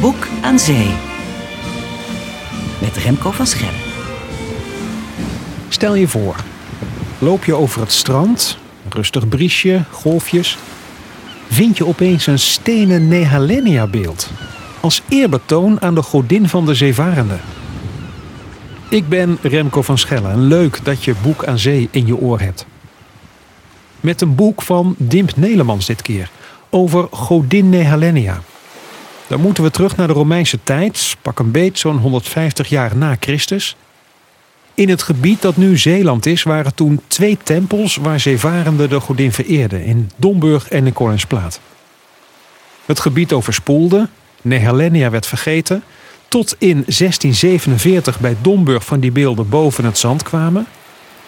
Boek aan Zee. Met Remco van Schellen. Stel je voor, loop je over het strand, rustig briesje, golfjes, vind je opeens een stenen Nehalenia-beeld. Als eerbetoon aan de godin van de zeevarenden. Ik ben Remco van Schellen en leuk dat je Boek aan Zee in je oor hebt. Met een boek van Dimp Nelemans dit keer, over godin Nehalenia. Dan moeten we terug naar de Romeinse tijd, pak een beet zo'n 150 jaar na Christus. In het gebied dat nu Zeeland is, waren toen twee tempels waar zeevarenden de godin vereerden, in Domburg en in Koningsplaat. Het gebied overspoelde, Nehelenia werd vergeten, tot in 1647 bij Domburg van die beelden boven het zand kwamen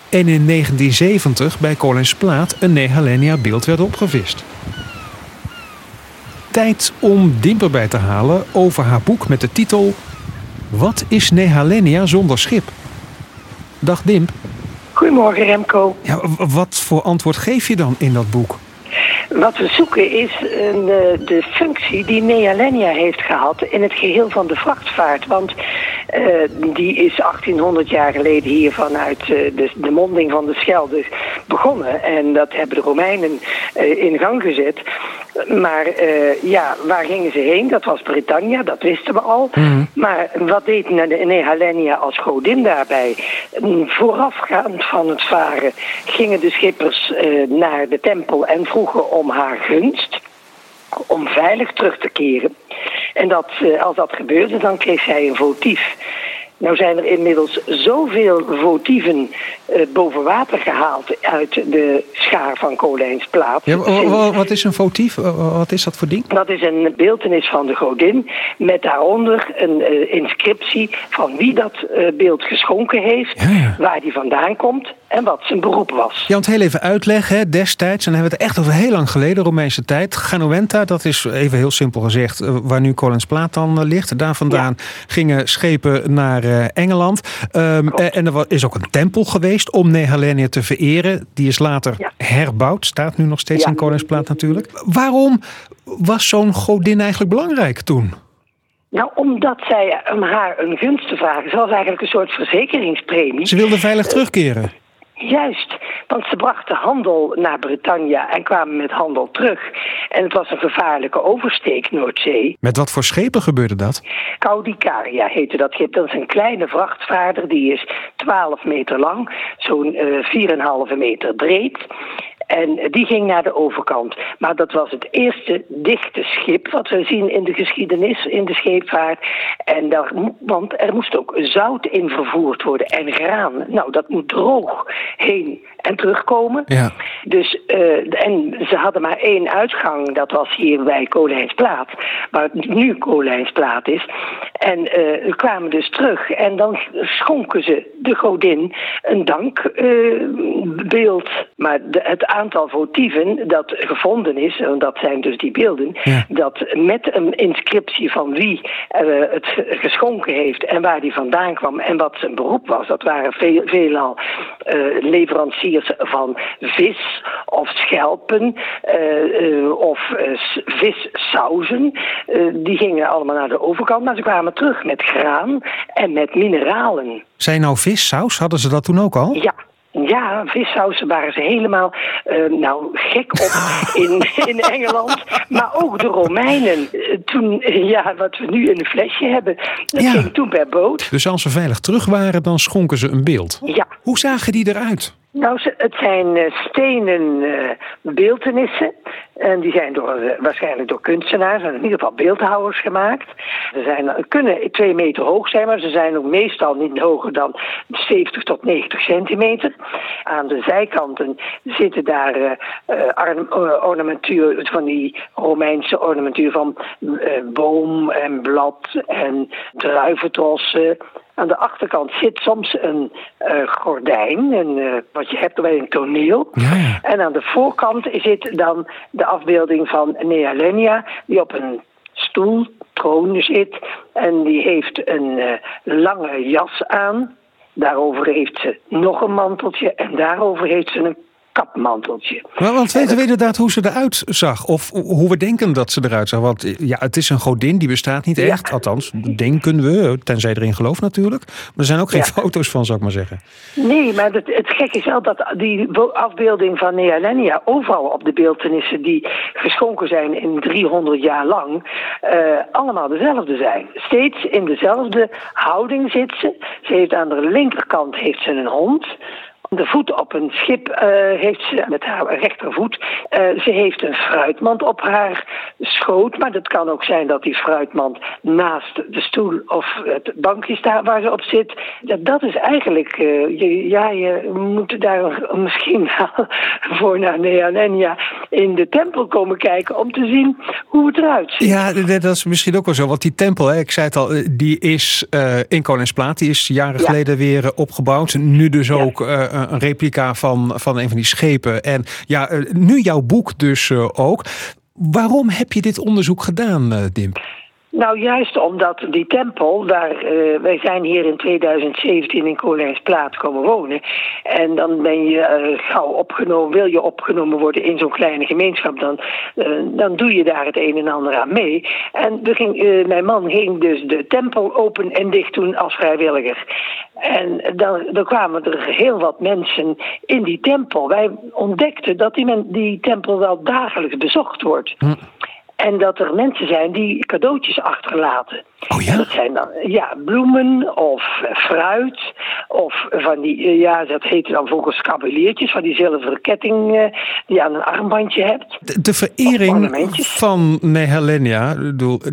en in 1970 bij Koningsplaat een Nehelenia beeld werd opgevist. Tijd om Dimper bij te halen over haar boek met de titel Wat is Nehalenia zonder schip? Dag Dimp. Goedemorgen Remco. Ja, wat voor antwoord geef je dan in dat boek? Wat we zoeken is een, uh, de functie die Nealenia heeft gehad in het geheel van de vrachtvaart. Want uh, die is 1800 jaar geleden hier vanuit uh, de, de, monding van de Schelde begonnen. En dat hebben de Romeinen in gang gezet. Maar ja, waar gingen ze heen? Dat was Britannia, dat wisten we al. Mm. Maar wat deed Nehalenia als godin daarbij? Voorafgaand van het varen gingen de schippers naar de tempel en vroegen om haar gunst om veilig terug te keren. En dat, als dat gebeurde, dan kreeg zij een votief. Nou zijn er inmiddels zoveel votieven uh, boven water gehaald uit de schaar van Kolijnsplaat. Ja, wat is een votief? Wat is dat voor ding? Dat is een beeldenis van de godin met daaronder een uh, inscriptie van wie dat uh, beeld geschonken heeft, ja, ja. waar die vandaan komt en wat zijn beroep was. Ja, want heel even uitleggen, hè, destijds, en dan hebben we het echt over heel lang geleden, Romeinse tijd. Ganuenta, dat is even heel simpel gezegd waar nu Kolijnsplaat dan ligt. Daar vandaan gingen schepen naar Engeland. Um, en er is ook een tempel geweest om Nehalenia te vereren. Die is later ja. herbouwd. Staat nu nog steeds ja. in Koningsplaat natuurlijk. Waarom was zo'n godin eigenlijk belangrijk toen? Nou, omdat zij om haar een gunst te vragen. Ze was eigenlijk een soort verzekeringspremie. Ze wilde veilig terugkeren. Juist, want ze brachten handel naar Britannia en kwamen met handel terug. En het was een gevaarlijke oversteek, Noordzee. Met wat voor schepen gebeurde dat? Caudicaria heette dat schip. Dat is een kleine vrachtvaarder, die is 12 meter lang, zo'n uh, 4,5 meter breed. En die ging naar de overkant. Maar dat was het eerste dichte schip wat we zien in de geschiedenis, in de scheepvaart. En daar, want er moest ook zout in vervoerd worden en graan. Nou, dat moet droog heen en terugkomen. Ja. Dus, uh, en ze hadden maar één uitgang, dat was hier bij Kolijnsplaat, waar het nu Kolijnsplaat is. En uh, kwamen dus terug en dan schonken ze de godin een dankbeeld. Maar de, het aantal votieven dat gevonden is, en dat zijn dus die beelden, ja. dat met een inscriptie van wie het geschonken heeft en waar die vandaan kwam en wat zijn beroep was, dat waren veel, veelal leveranciers van vis of schelpen uh, uh, of uh, vissauzen. die gingen allemaal naar de overkant, maar ze kwamen terug met graan en met mineralen. Zijn nou vissaus? Hadden ze dat toen ook al? Ja, ja, vissausen waren ze helemaal uh, nou, gek op in, in Engeland. Maar ook de Romeinen. Toen, ja, wat we nu in een flesje hebben, dat ja. ging toen per boot. Dus als ze veilig terug waren, dan schonken ze een beeld. Ja. Hoe zagen die eruit? Nou, het zijn uh, stenen uh, beeldenissen. En die zijn door, uh, waarschijnlijk door kunstenaars en in ieder geval beeldhouwers gemaakt. Ze zijn, kunnen twee meter hoog zijn, maar ze zijn ook meestal niet hoger dan 70 tot 90 centimeter. Aan de zijkanten zitten daar ornamentuur van die Romeinse ornamentuur van boom en blad en druiventrossen. Aan de achterkant zit soms een uh, gordijn, een, uh, wat je hebt bij een toneel. Ja, ja. En aan de voorkant zit dan de afbeelding van Nealenia, die op een stoel, troon zit. En die heeft een uh, lange jas aan. Daarover heeft ze nog een manteltje en daarover heeft ze een kapmanteltje. Maar want weten we inderdaad hoe ze eruit zag? Of hoe we denken dat ze eruit zag? Want ja, het is een godin, die bestaat niet echt. Althans, denken we, tenzij erin gelooft natuurlijk. Maar er zijn ook geen foto's van, zou ik maar zeggen. Nee, maar het, het gekke is wel dat die afbeelding van Nealenia overal op de beeldenissen die geschonken zijn in 300 jaar lang, uh, allemaal dezelfde zijn. Steeds in dezelfde houding zit ze. Ze heeft aan de linkerkant heeft ze een hond. De voet op een schip uh, heeft ze met haar rechtervoet. Uh, ze heeft een fruitmand op haar schoot. Maar het kan ook zijn dat die fruitmand naast de stoel of het bankje staat waar ze op zit. Dat, dat is eigenlijk. Je, ja, je moet daar misschien wel voor naar Neanenia in de tempel komen kijken om te zien hoe het eruit ziet. Ja, dat is misschien ook wel zo. Want die tempel, hè, ik zei het al, die is in Koningsplaat. Die is jaren ja. geleden weer opgebouwd. Nu dus ook. Een replica van, van een van die schepen. En ja, nu jouw boek dus ook. Waarom heb je dit onderzoek gedaan, Dim? Nou, juist omdat die tempel, waar, uh, wij zijn hier in 2017 in Kolijnsplaat komen wonen. En dan ben je uh, gauw opgenomen, wil je opgenomen worden in zo'n kleine gemeenschap, dan, uh, dan doe je daar het een en ander aan mee. En mijn man ging dus de tempel open en dicht doen als vrijwilliger. En dan, dan kwamen er heel wat mensen in die tempel. Wij ontdekten dat die, men, die tempel wel dagelijks bezocht wordt. Hm. En dat er mensen zijn die cadeautjes achterlaten. Oh ja? Dat zijn dan ja, bloemen of fruit. Of van die, ja, dat heet dan volgens kabeliertjes, van die zilveren ketting uh, die je aan een armbandje hebt. De, de verering van Nehelenia,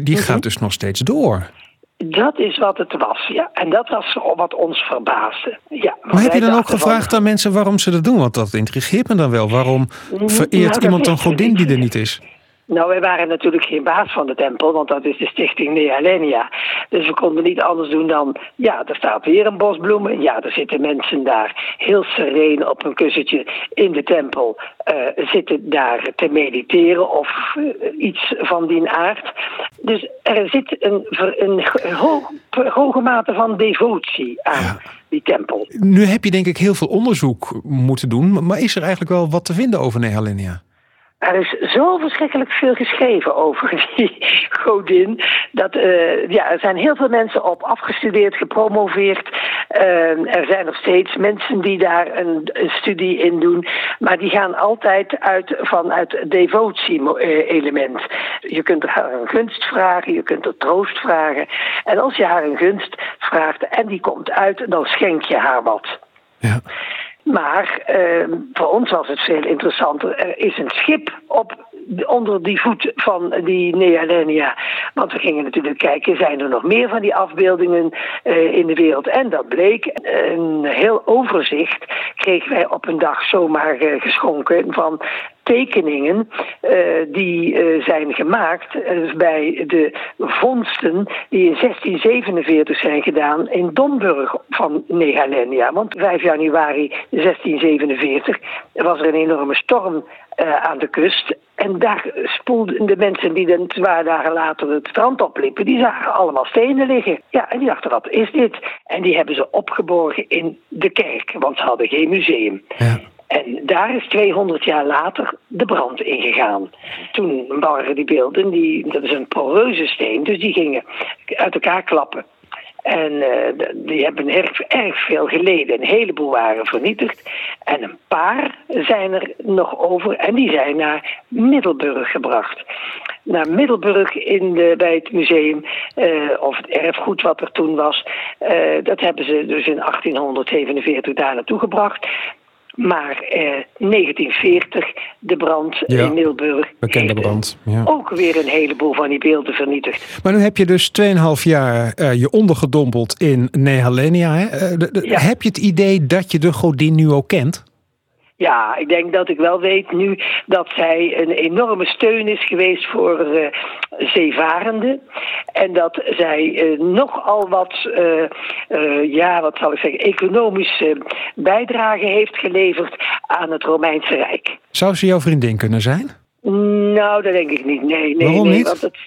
die gaat dus nog steeds door. Dat is wat het was, ja. En dat was wat ons verbaasde. Ja, maar heb je dan ook gevraagd van... aan mensen waarom ze dat doen? Want dat intrigeert me dan wel. Waarom vereert nou, iemand een godin die er niet is? Nou, wij waren natuurlijk geen baas van de tempel, want dat is de stichting Nealenia. Dus we konden niet anders doen dan, ja, er staat weer een bos bloemen. Ja, er zitten mensen daar heel sereen op een kussentje in de tempel, uh, zitten daar te mediteren of uh, iets van die aard. Dus er zit een, een ho hoge mate van devotie aan. Die tempel. Nu heb je denk ik heel veel onderzoek moeten doen, maar is er eigenlijk wel wat te vinden over Nehalenia? Er is zo verschrikkelijk veel geschreven over die godin. Dat, uh, ja, er zijn heel veel mensen op afgestudeerd, gepromoveerd. Uh, er zijn nog steeds mensen die daar een, studie in doen. Maar die gaan altijd uit vanuit devotie-element. Je kunt haar een gunst vragen, je kunt er troost vragen. En als je haar een gunst vraagt en die komt uit, dan schenk je haar wat. Ja. Maar uh, voor ons was het veel interessanter. Er is een schip op, onder die voet van die Nealenia. Want we gingen natuurlijk kijken, zijn er nog meer van die afbeeldingen uh, in de wereld? En dat bleek. Een heel overzicht kregen wij op een dag zomaar uh, geschonken van tekeningen uh, die uh, zijn gemaakt uh, bij de vondsten die in 1647 zijn gedaan in Domburg van Negalenia. Want 5 januari 1647 was er een enorme storm aan de kust. En daar spoelden de mensen die dan twee dagen later het strand opliepen, die zagen allemaal stenen liggen. Ja, en die dachten, wat is dit? En die hebben ze opgeborgen in de kerk, want ze hadden geen museum. Ja. En daar is 200 jaar later de brand ingegaan. Toen waren die beelden, die, dat is een poreuze steen, dus die gingen uit elkaar klappen. En uh, die hebben erg, erg veel geleden. Een heleboel waren vernietigd. En een paar zijn er nog over. En die zijn naar Middelburg gebracht. Naar Middelburg in de, bij het museum, uh, of het erfgoed wat er toen was. Uh, dat hebben ze dus in 1847 daar naartoe gebracht. Maar eh, 1940, de brand Ja, in Middelburg. Bekende brand. Ja. Ook weer een heleboel van die beelden vernietigd. Maar nu heb je dus 2,5 jaar eh, je ondergedompeld in Nehalenia. Hè? Eh, de- de- Ja. Heb je het idee dat je de godin nu ook kent? Ja, ik denk dat ik wel weet nu dat zij een enorme steun is geweest voor eh, zeevarenden. En dat zij eh, nogal wat, eh, ja, wat zal ik zeggen, economische bijdrage heeft geleverd aan het Romeinse Rijk. Zou ze jouw vriendin kunnen zijn? Nou, dat denk ik niet. Nee, nee, Waarom nee. niet? Want het,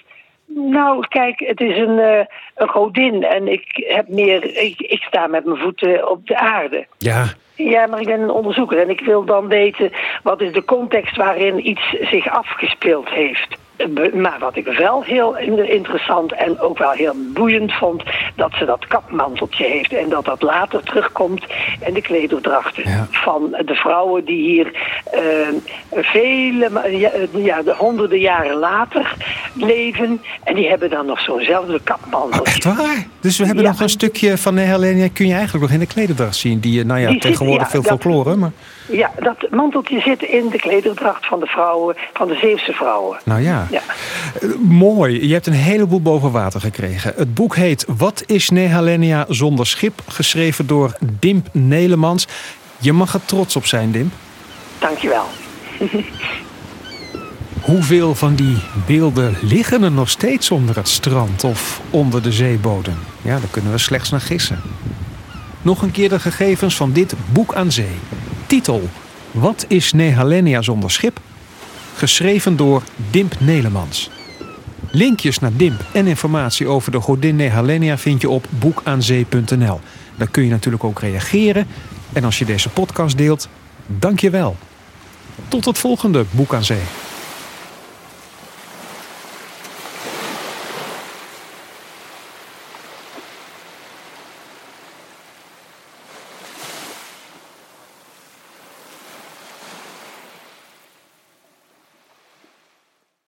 Nou, kijk, het is een, uh, een godin en ik heb meer. Ik, ik sta met mijn voeten op de aarde. Ja. Ja, maar ik ben een onderzoeker en ik wil dan weten wat is de context waarin iets zich afgespeeld heeft. Maar wat ik wel heel interessant en ook wel heel boeiend vond, dat ze dat kapmanteltje heeft en dat dat later terugkomt in de klederdrachten van de vrouwen die hier uh, vele, ja, de honderden jaren later leven en die hebben dan nog zo'nzelfde kapmanteltje. Oh, echt waar? Dus we hebben nog een stukje van de Helene, kun je eigenlijk nog in de klederdracht zien, die, nou ja, tegenwoordig veel folklore, maar... Ja, dat manteltje zit in de klederdracht van de vrouwen, van de Zeeuwse vrouwen. Nou ja. ja. Uh, mooi. Je hebt een heleboel boven water gekregen. Het boek heet Wat is Nehalenia zonder schip? Geschreven door Dimp Nelemans. Je mag er trots op zijn, Dimp. Dankjewel. Hoeveel van die beelden liggen er nog steeds onder het strand of onder de zeebodem? Ja, daar kunnen we slechts naar gissen. Nog een keer de gegevens van dit boek aan zee. Titel: Wat is Nehalenia zonder schip? Geschreven door Dimp Nelemans. Linkjes naar Dimp en informatie over de godin Nehalenia vind je op boekaanzee.nl. Daar kun je natuurlijk ook reageren. En als je deze podcast deelt, dank je wel. Tot het volgende Boek aan Zee.